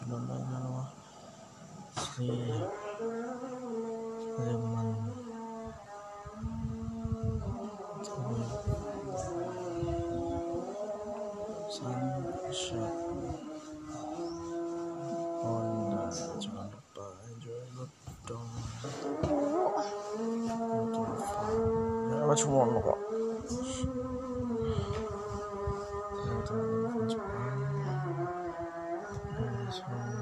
dalawa si Leman Sunshot on jangan lupa enjoy lockdown ya apa cuma kok this room.